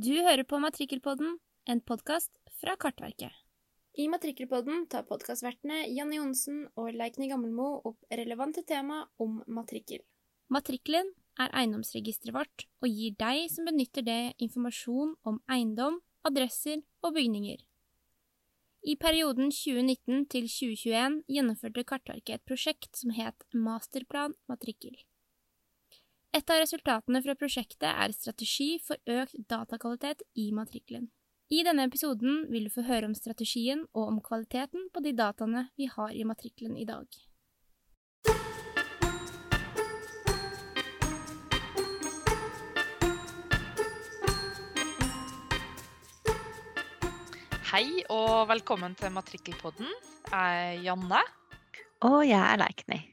Du hører på Matrikkelpodden, en podkast fra Kartverket. I Matrikkelpodden tar podkastvertene Janne Johnsen og Leikny Gammelmo opp relevante tema om matrikkel. Matrikkelen er eiendomsregisteret vårt og gir deg som benytter det, informasjon om eiendom, adresser og bygninger. I perioden 2019 til 2021 gjennomførte Kartverket et prosjekt som het Masterplan matrikkel. Et av resultatene fra prosjektet er strategi for økt datakvalitet i matrikkelen. I denne episoden vil du få høre om strategien og om kvaliteten på de dataene vi har i matrikkelen i dag. Hei og velkommen til Matrikkelpodden. Jeg er Janne. Og jeg er Leikny.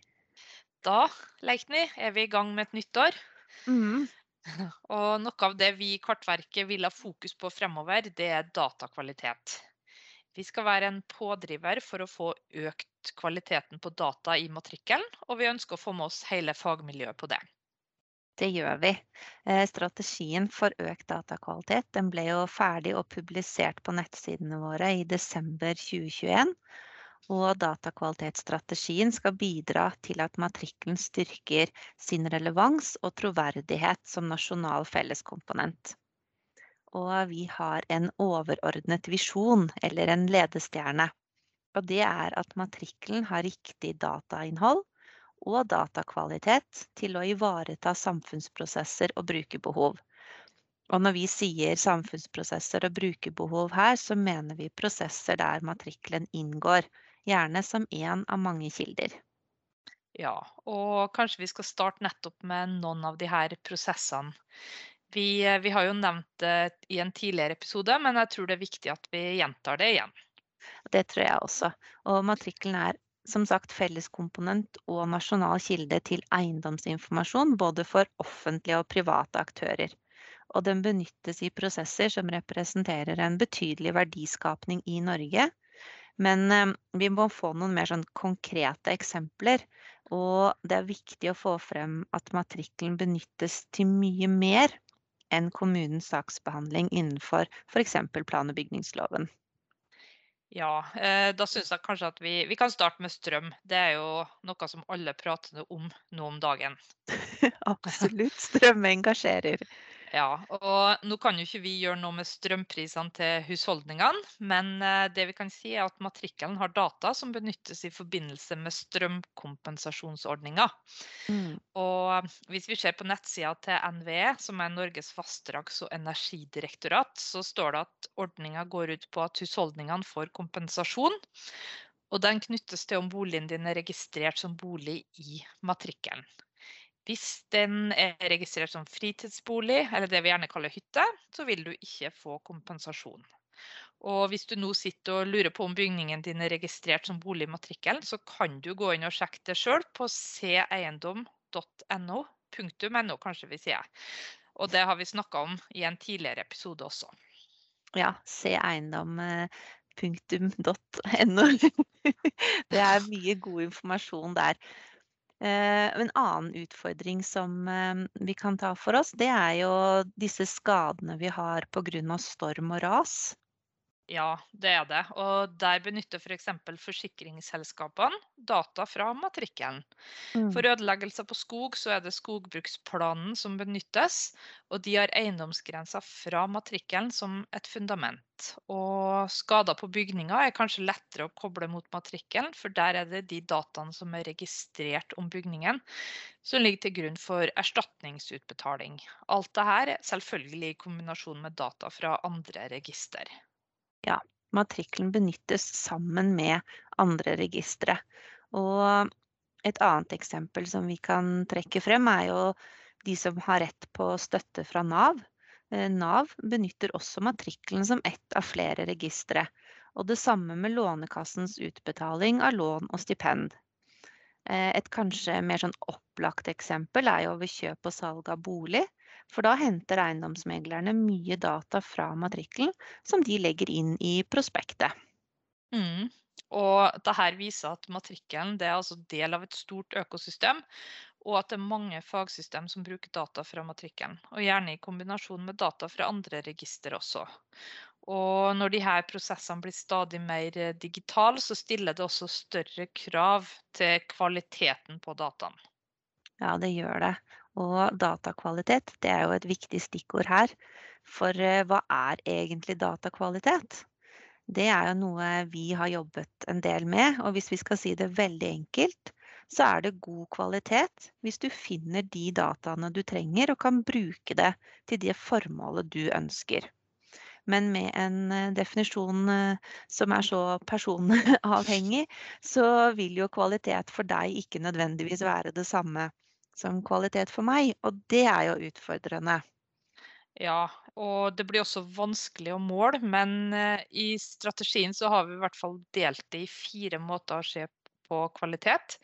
Da, Leikny, er vi i gang med et nytt år. Mm. Og noe av det vi i Kartverket vil ha fokus på fremover, det er datakvalitet. Vi skal være en pådriver for å få økt kvaliteten på data i matrikkelen, og vi ønsker å få med oss hele fagmiljøet på det. Det gjør vi. Eh, Strategien for økt datakvalitet den ble jo ferdig og publisert på nettsidene våre i desember 2021. Og datakvalitetsstrategien skal bidra til at matrikkelen styrker sin relevans og troverdighet som nasjonal felleskomponent. Og vi har en overordnet visjon, eller en ledestjerne. Og det er at matrikkelen har riktig datainnhold og datakvalitet til å ivareta samfunnsprosesser og brukerbehov. Og når vi sier samfunnsprosesser og brukerbehov her, så mener vi prosesser der matrikkelen inngår gjerne som én av mange kilder. Ja, og kanskje vi skal starte nettopp med noen av de her prosessene. Vi, eh, vi har jo nevnt det i en tidligere episode, men jeg tror det er viktig at vi gjentar det igjen. Det tror jeg også. Og matrikkelen er som sagt felleskomponent og nasjonal kilde til eiendomsinformasjon både for offentlige og private aktører. Og den benyttes i prosesser som representerer en betydelig verdiskapning i Norge, men eh, vi må få noen mer sånn konkrete eksempler. Og det er viktig å få frem at matrikkelen benyttes til mye mer enn kommunens saksbehandling innenfor f.eks. plan- og bygningsloven. Ja, eh, da syns jeg kanskje at vi, vi, kan starte med strøm. Det er jo noe som alle prater om nå om dagen. Absolutt. Strøm engasjerer. Ja, og nå kan jo ikke vi gjøre noe med strømprisene til husholdningene, men eh, det vi kan si er at matrikkelen har data som benyttes i forbindelse med strømkompensasjonsordninga. Mm. Og hvis vi ser på nettsida til NVE, som er Norges vassdrags- og energidirektorat, så står det at ordninga går ut på at husholdningene får kompensasjon. Og den knyttes til om boligen din er registrert som bolig i matrikkelen. Hvis den er registrert som fritidsbolig, eller det vi gjerne kaller hytte, så vil du ikke få kompensasjon. Og hvis du nå sitter og lurer på om bygningen din er registrert som bolig i matrikkelen, så kan du gå inn og sjekke det sjøl på seeiendom.no. .no, kanskje vi sier. Og det har vi snakka om i en tidligere episode også. Ja, seeiendom.no. Det er mye god informasjon der. Eh, en annen utfordring som eh, vi kan ta for oss, det er jo disse skadene vi har pga. storm og ras. Ja, det er det. Og der benytter f.eks. For forsikringsselskapene data fra matrikkelen. Mm. For ødeleggelser på skog så er det skogbruksplanen som benyttes. Og de har eiendomsgrenser fra matrikkelen som et fundament. Og skader på bygninger er kanskje lettere å koble mot matrikkelen, for der er det de dataene som er registrert om bygningen, som ligger til grunn for erstatningsutbetaling. Alt dette selvfølgelig i kombinasjon med data fra andre register ja, matrikkelen benyttes sammen med andre registre. Og et annet eksempel som vi kan trekke frem, er jo de som har rett på støtte fra Nav. Eh, Nav benytter også matrikkelen som ett av flere registre. Og det samme med Lånekassens utbetaling av lån og stipend. Eh, et kanskje mer sånn opplagt eksempel er jo ved kjøp og salg av bolig. For da henter eiendomsmeglerne mye data fra matrikkelen som de legger inn i prospektet. Mm. Og dette viser at matrikkelen er altså del av et stort økosystem. og at det er mange fagsystem som bruker data fra matrikkelen. Og gjerne i kombinasjon med data fra andre register også. Og når de her prosessene blir stadig mer eh, digitale, så stiller det også større krav til kvaliteten på dataen. Ja, det gjør det. Og datakvalitet, det er jo et viktig stikkord her. For eh, hva er egentlig datakvalitet? Det er jo noe vi har jobbet en del med. Og hvis vi skal si det veldig enkelt, så er det god kvalitet hvis du finner de dataene du trenger og kan bruke det til det formålet du ønsker men med en eh, definisjon eh, som er så personavhengig, så vil jo kvalitet for deg ikke nødvendigvis være det samme som kvalitet for meg. Og det er jo utfordrende. Ja, og det blir også vanskelig å måle, men eh, i strategien så har vi i hvert fall delt det i fire måter å se på kvalitet.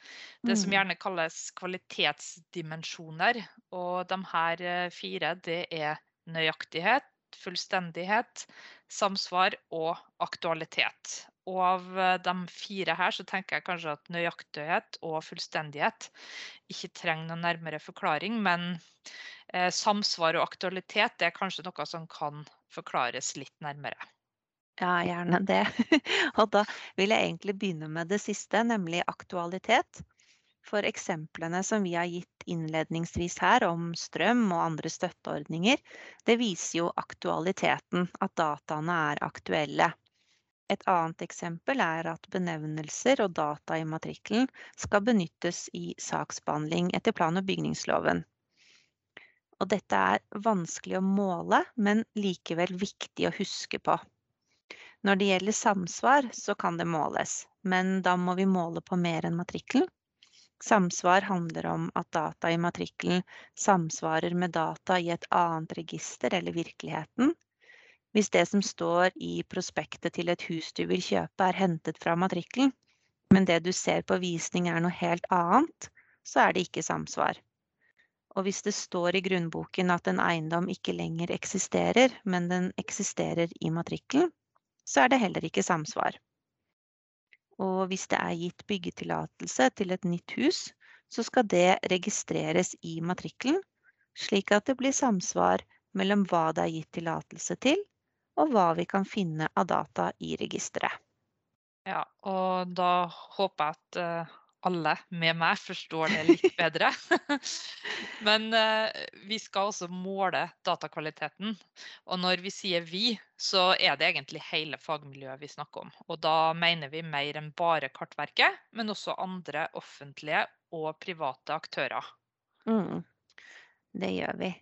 Det som mm. gjerne kalles kvalitetsdimensjoner. Og de her fire, det er nøyaktighet, fullstendighet, samsvar og aktualitet. Og av eh, de fire her så tenker jeg kanskje at nøyaktighet og fullstendighet ikke trenger noen nærmere forklaring, men eh, samsvar og aktualitet er kanskje noe som kan forklares litt nærmere. Ja, gjerne det. Og da vil jeg egentlig begynne med det siste, nemlig aktualitet. For eksemplene som vi har gitt innledningsvis her om strøm og andre støtteordninger, det viser jo aktualiteten, at dataene er aktuelle. Et annet eksempel er at benevnelser og data i matrikkelen skal benyttes i saksbehandling etter plan- og bygningsloven. Og dette er vanskelig å måle, men likevel viktig å huske på. Når det gjelder samsvar, så kan det måles, men da må vi måle på mer enn matrikkelen. Samsvar handler om at data i matrikkelen samsvarer med data i et annet register eller virkeligheten. Hvis det som står i prospektet til et hus du vil kjøpe er hentet fra matrikkelen, men det du ser på visning er noe helt annet, så er det ikke samsvar. Og hvis det står i grunnboken at en eiendom ikke lenger eksisterer, men den eksisterer i matrikkelen, så er det heller ikke samsvar. Og hvis det er gitt byggetillatelse til et nytt hus, så skal det registreres i matrikkelen, slik at det blir samsvar mellom hva det er gitt tillatelse til, og hva vi kan finne av data i registeret. Ja, og da håper jeg at uh, alle med meg forstår det litt bedre. Men eh, vi skal også måle datakvaliteten. Og når vi sier vi, så er det egentlig hele fagmiljøet vi snakker om. Og da mener vi mer enn bare Kartverket, men også andre offentlige og private aktører. Mm, det gjør vi.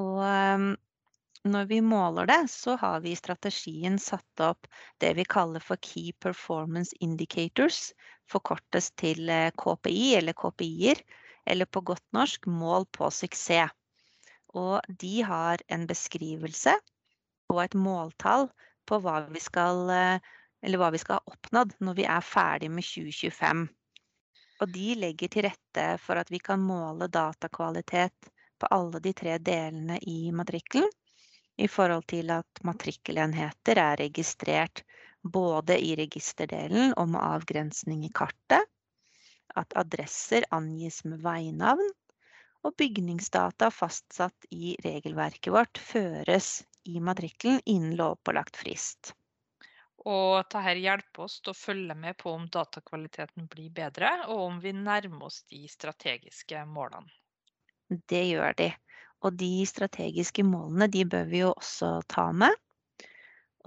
Og um, når vi måler det, så har vi i strategien satt opp det vi kaller for Key Performance Indicators, forkortes til eh, KPI eller KPI-er, eller på godt norsk mål på suksess. Og de har en beskrivelse og et måltall på hva vi skal, eller hva vi skal ha oppnådd når vi er ferdig med 2025. Og de legger til rette for at vi kan måle datakvalitet på alle de tre delene i matrikkelen i forhold til at matrikkelenheter er registrert både i registerdelen og med avgrensning i kartet, at adresser angis med veinavn, og bygningsdata fastsatt i regelverket vårt føres i matrikkelen innen lovpålagt frist. Og dette hjelper oss til å følge med på om datakvaliteten blir bedre, og om vi nærmer oss de strategiske målene. Det gjør de. Og de strategiske målene de bør vi jo også ta med.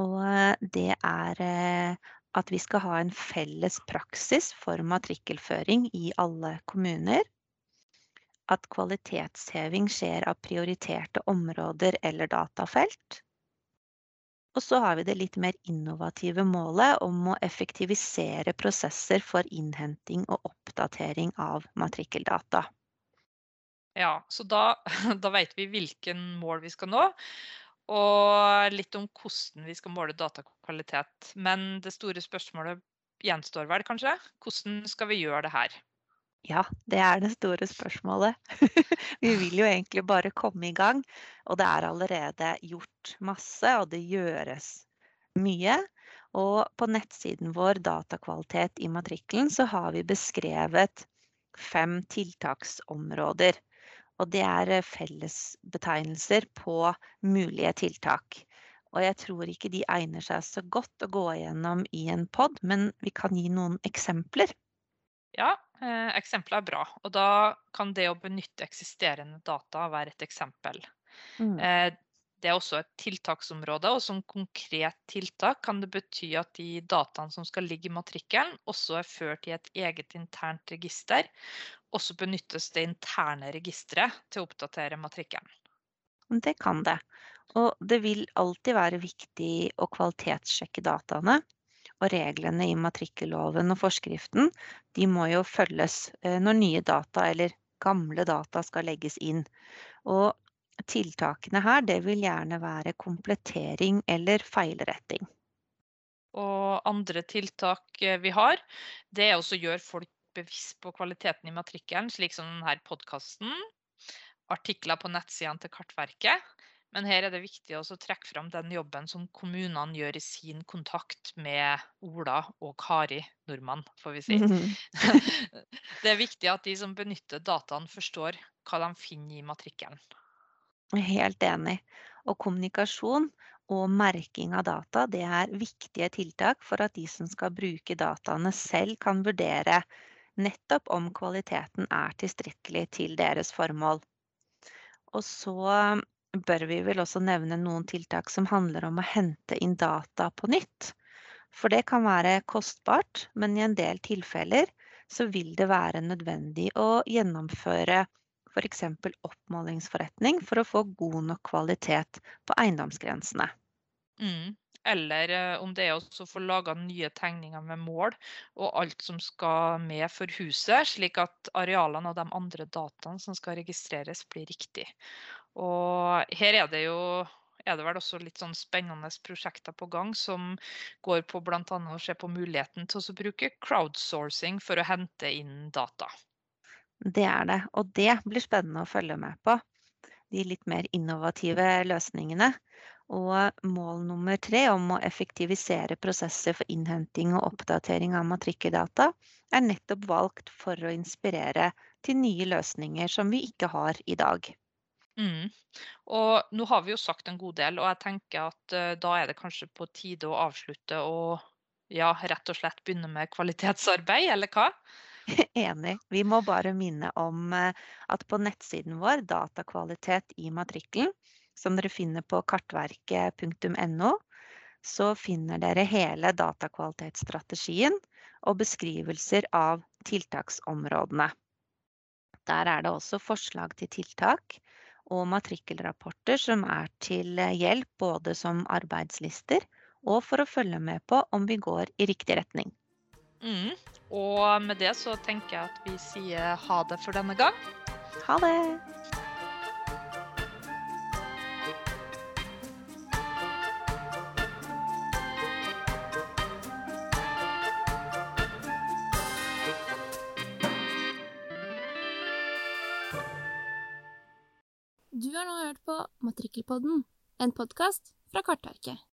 Og eh, det er eh, at vi skal ha en felles praksis for matrikkelføring i alle kommuner. At kvalitetsheving skjer av prioriterte områder eller datafelt. Og så har vi det litt mer innovative målet om å effektivisere prosesser for innhenting og oppdatering av matrikkeldata. Ja, så da, da vet vi hvilken mål vi skal nå. Og litt om hvordan vi skal måle datakvalitet. Men det store spørsmålet gjenstår vel kanskje? Hvordan skal vi gjøre det her? Ja, det er det store spørsmålet. vi vil jo egentlig bare komme i gang. Og det er allerede gjort masse, og det gjøres mye. Og på nettsiden vår Datakvalitet i matrikkelen så har vi beskrevet fem tiltaksområder. Og det er eh, fellesbetegnelser på mulige tiltak. Og jeg tror ikke de egner seg så godt å gå igjennom i en pod, men vi kan gi noen eksempler. Ja, eh, eksempler er bra. Og da kan det å benytte eksisterende data være et eksempel. Mm. Eh, det er også et tiltaksområde, og som konkret tiltak kan det bety at de dataene som skal ligge i matrikkelen, også er ført i et eget internt register. Også benyttes det interne registeret til å oppdatere matrikkelen. Det kan det. Og det vil alltid være viktig å kvalitetssjekke dataene. Og reglene i matrikkelloven og forskriften de må jo følges eh, når nye data eller gamle data skal legges inn. Og tiltakene her, det vil gjerne være komplettering eller feilretting. Og andre tiltak eh, vi har, det er også å gjøre folk bevisst på kvaliteten i matrikkelen, slik som denne podkasten. Artikler på nettsidene til Kartverket. Men her er det viktig å trekke fram den jobben som kommunene gjør i sin kontakt med Ola og Kari Nordmann, får vi si. Det er viktig at de som benytter dataene, forstår hva de finner i matrikkelen. Helt enig. Og kommunikasjon og merking av data det er viktige tiltak for at de som skal bruke dataene selv kan vurdere nettopp om kvaliteten er tilstrekkelig til deres formål. Og så bør vi vel også nevne noen tiltak som handler om å hente inn data på nytt. For det kan være kostbart, men i en del tilfeller så vil det være nødvendig å gjennomføre f.eks. oppmålingsforretning for å få god nok kvalitet på eiendomsgrensene. Mm. Eller eh, om det er å få laga nye tegninger med mål og alt som skal med for huset, slik at arealene og de andre dataene som skal registreres, blir riktig. Og her er det jo er det vel også litt sånn spennende prosjekter på gang som går på bl.a. å se på muligheten til å bruke crowdsourcing for å hente inn data. Det er det, og det blir spennende å følge med på. De litt mer innovative løsningene. Og mål nummer tre om å effektivisere prosesser for innhenting og oppdatering av matrikkeldata er nettopp valgt for å inspirere til nye løsninger som vi ikke har i dag. Mm. Og nå har vi jo sagt en god del, og jeg tenker at uh, da er det kanskje på tide å avslutte og ja, rett og slett begynne med kvalitetsarbeid, eller hva? Enig. Vi må bare minne om eh, at på nettsiden vår, Datakvalitet i matrikkelen, som dere finner på kartverket.no, så finner dere hele datakvalitetsstrategien og beskrivelser av tiltaksområdene. Der er det også forslag til tiltak og matrikkelrapporter som er til hjelp både som arbeidslister og for å følge med på om vi går i riktig retning. Mm. Og med det så tenker jeg at vi sier ha det for denne gang. Ha det. Matrikkelpodden, en podkast fra Kartverket.